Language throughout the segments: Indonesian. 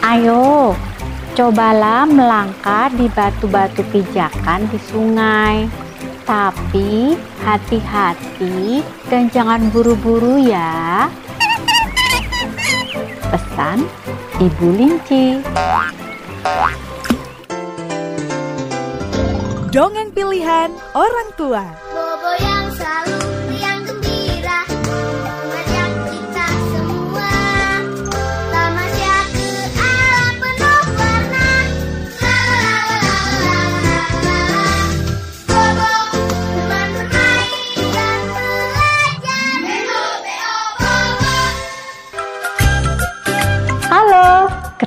Ayo, cobalah melangkah di batu-batu pijakan di sungai. Tapi hati-hati dan jangan buru-buru ya. Pesan Ibu Linci. Dongeng pilihan orang tua.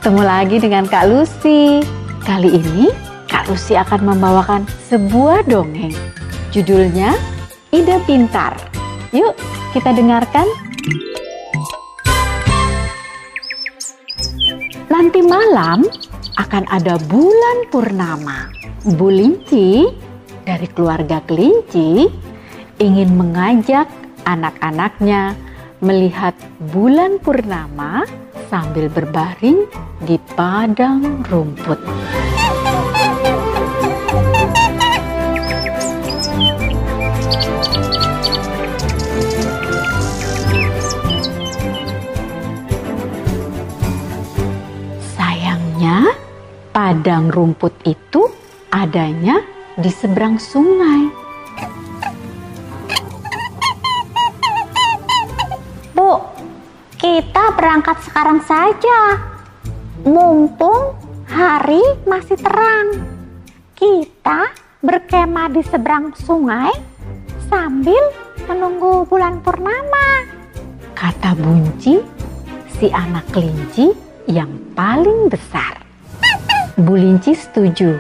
Ketemu lagi dengan Kak Lucy. Kali ini Kak Lucy akan membawakan sebuah dongeng. Judulnya Ide Pintar. Yuk, kita dengarkan. Nanti malam akan ada bulan purnama. Bu Linci dari keluarga kelinci ingin mengajak anak-anaknya melihat bulan purnama sambil berbaring di padang rumput. Sayangnya, padang rumput itu adanya di seberang sungai. Kita berangkat sekarang saja. Mumpung hari masih terang. Kita berkemah di seberang sungai sambil menunggu bulan purnama. Kata Bunci, si anak kelinci yang paling besar. Bu Linci setuju.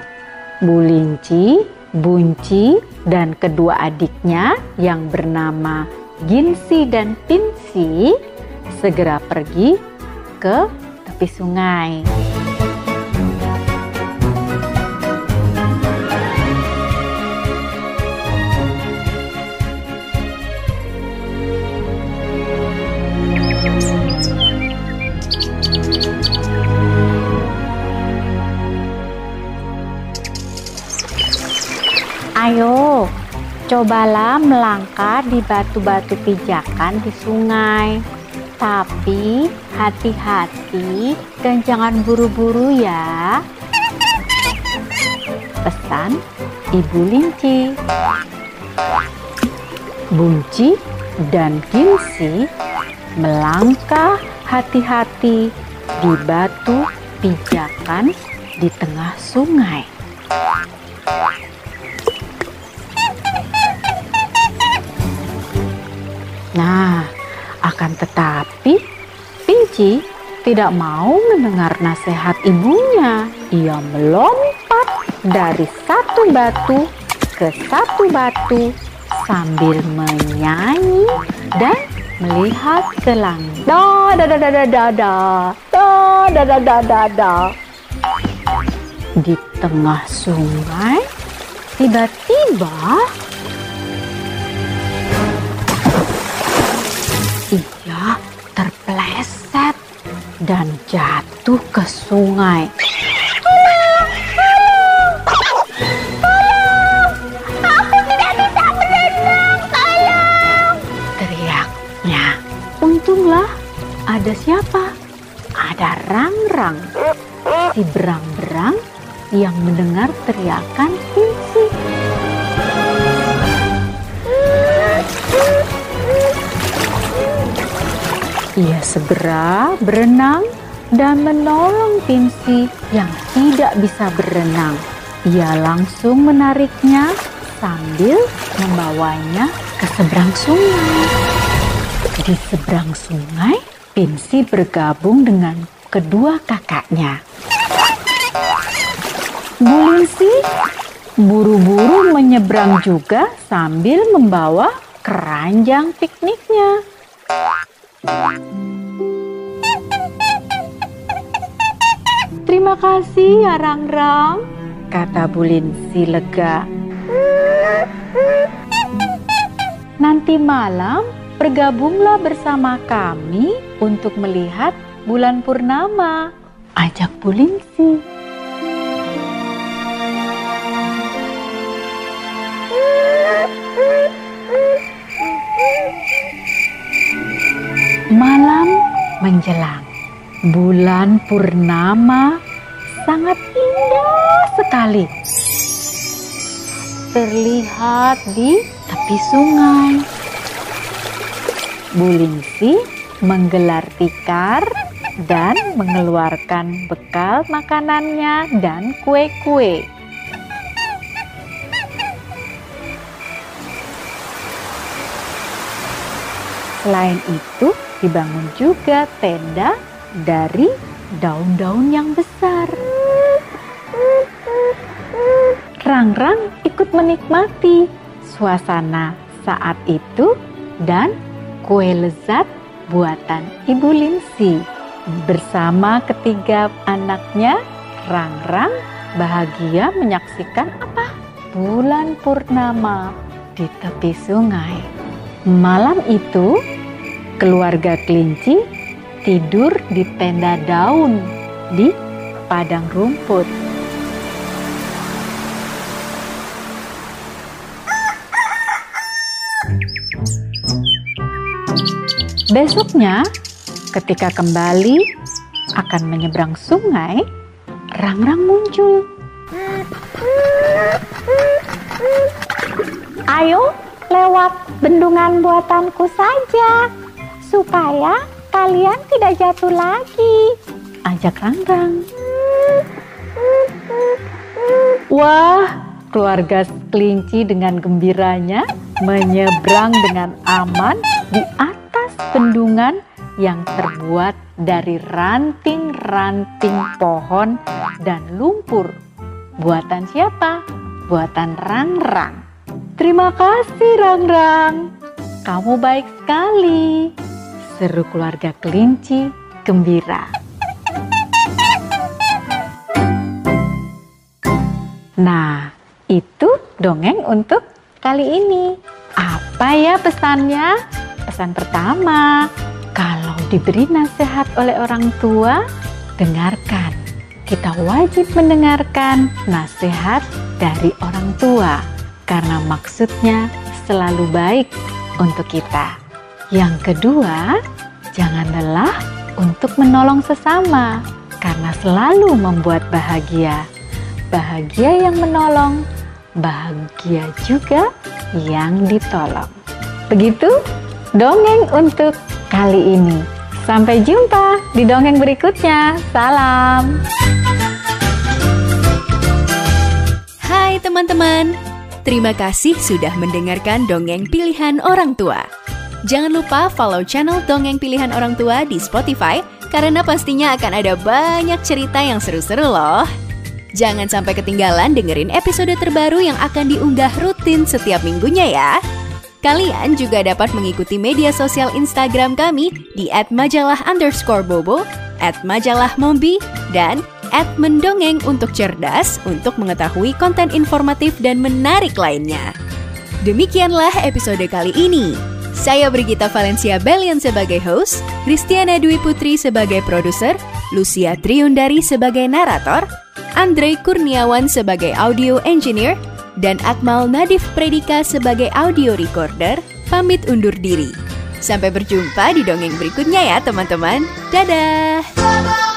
Bu Linci, Bunci, dan kedua adiknya yang bernama Ginsi dan Pinsi segera pergi ke tepi sungai. Ayo, cobalah melangkah di batu-batu pijakan di sungai. Tapi hati-hati dan jangan buru-buru ya. Pesan Ibu Linci. Bunci dan Ginsi melangkah hati-hati di batu pijakan di tengah sungai. Nah, tetapi Pinci tidak mau mendengar nasihat ibunya. Ia melompat dari satu batu ke satu batu sambil menyanyi dan melihat ke langit. Da da da da da da da da da da da. Di tengah sungai, tiba-tiba dan jatuh ke sungai. Teriaknya. Untunglah ada siapa? Ada Rang-Rang. Si berang-berang yang mendengar teriakan Pinsi. Ia segera berenang dan menolong Pinsi yang tidak bisa berenang. Ia langsung menariknya sambil membawanya ke seberang sungai. Di seberang sungai, Pinsi bergabung dengan kedua kakaknya. Bulingsi buru-buru menyeberang juga sambil membawa keranjang pikniknya. Terima kasih ya Rang-Rang, kata Bulinsi lega. Nanti malam bergabunglah bersama kami untuk melihat bulan purnama. Ajak Bu menjelang, bulan purnama sangat indah sekali. Terlihat di tepi sungai. Bulingsi menggelar tikar dan mengeluarkan bekal makanannya dan kue-kue. Selain itu, dibangun juga tenda dari daun-daun yang besar. Rang-rang ikut menikmati suasana saat itu dan kue lezat buatan Ibu Linsi. Bersama ketiga anaknya, Rang-Rang bahagia menyaksikan apa? Bulan purnama di tepi sungai. Malam itu, keluarga kelinci tidur di tenda daun di padang rumput. Besoknya, ketika kembali akan menyeberang sungai, Rang-Rang muncul. Ayo lewat bendungan buatanku saja, supaya kalian tidak jatuh lagi. Ajak Rang-Rang. Wah, keluarga kelinci dengan gembiranya menyeberang dengan aman di atas bendungan yang terbuat dari ranting-ranting pohon dan lumpur. Buatan siapa? Buatan Rang-Rang. Terima kasih Rang-Rang. Kamu baik sekali. Seru keluarga kelinci gembira. Nah, itu dongeng untuk kali ini. Apa ya pesannya? Pesan pertama, kalau diberi nasihat oleh orang tua, dengarkan. Kita wajib mendengarkan nasihat dari orang tua karena maksudnya selalu baik untuk kita. Yang kedua, jangan lelah untuk menolong sesama karena selalu membuat bahagia. Bahagia yang menolong, bahagia juga yang ditolong. Begitu dongeng untuk kali ini. Sampai jumpa di dongeng berikutnya. Salam. Hai teman-teman, terima kasih sudah mendengarkan dongeng pilihan orang tua. Jangan lupa follow channel Dongeng Pilihan Orang Tua di Spotify karena pastinya akan ada banyak cerita yang seru-seru loh. Jangan sampai ketinggalan dengerin episode terbaru yang akan diunggah rutin setiap minggunya ya. Kalian juga dapat mengikuti media sosial Instagram kami di @majalah underscore bobo, @majalah mombi, dan @mendongeng untuk cerdas untuk mengetahui konten informatif dan menarik lainnya. Demikianlah episode kali ini. Saya Brigita Valencia Belian sebagai host, Kristiana Dwi Putri sebagai produser, Lucia Triundari sebagai narator, Andre Kurniawan sebagai audio engineer, dan Akmal Nadif Predika sebagai audio recorder, pamit undur diri. Sampai berjumpa di dongeng berikutnya ya teman-teman. Dadah!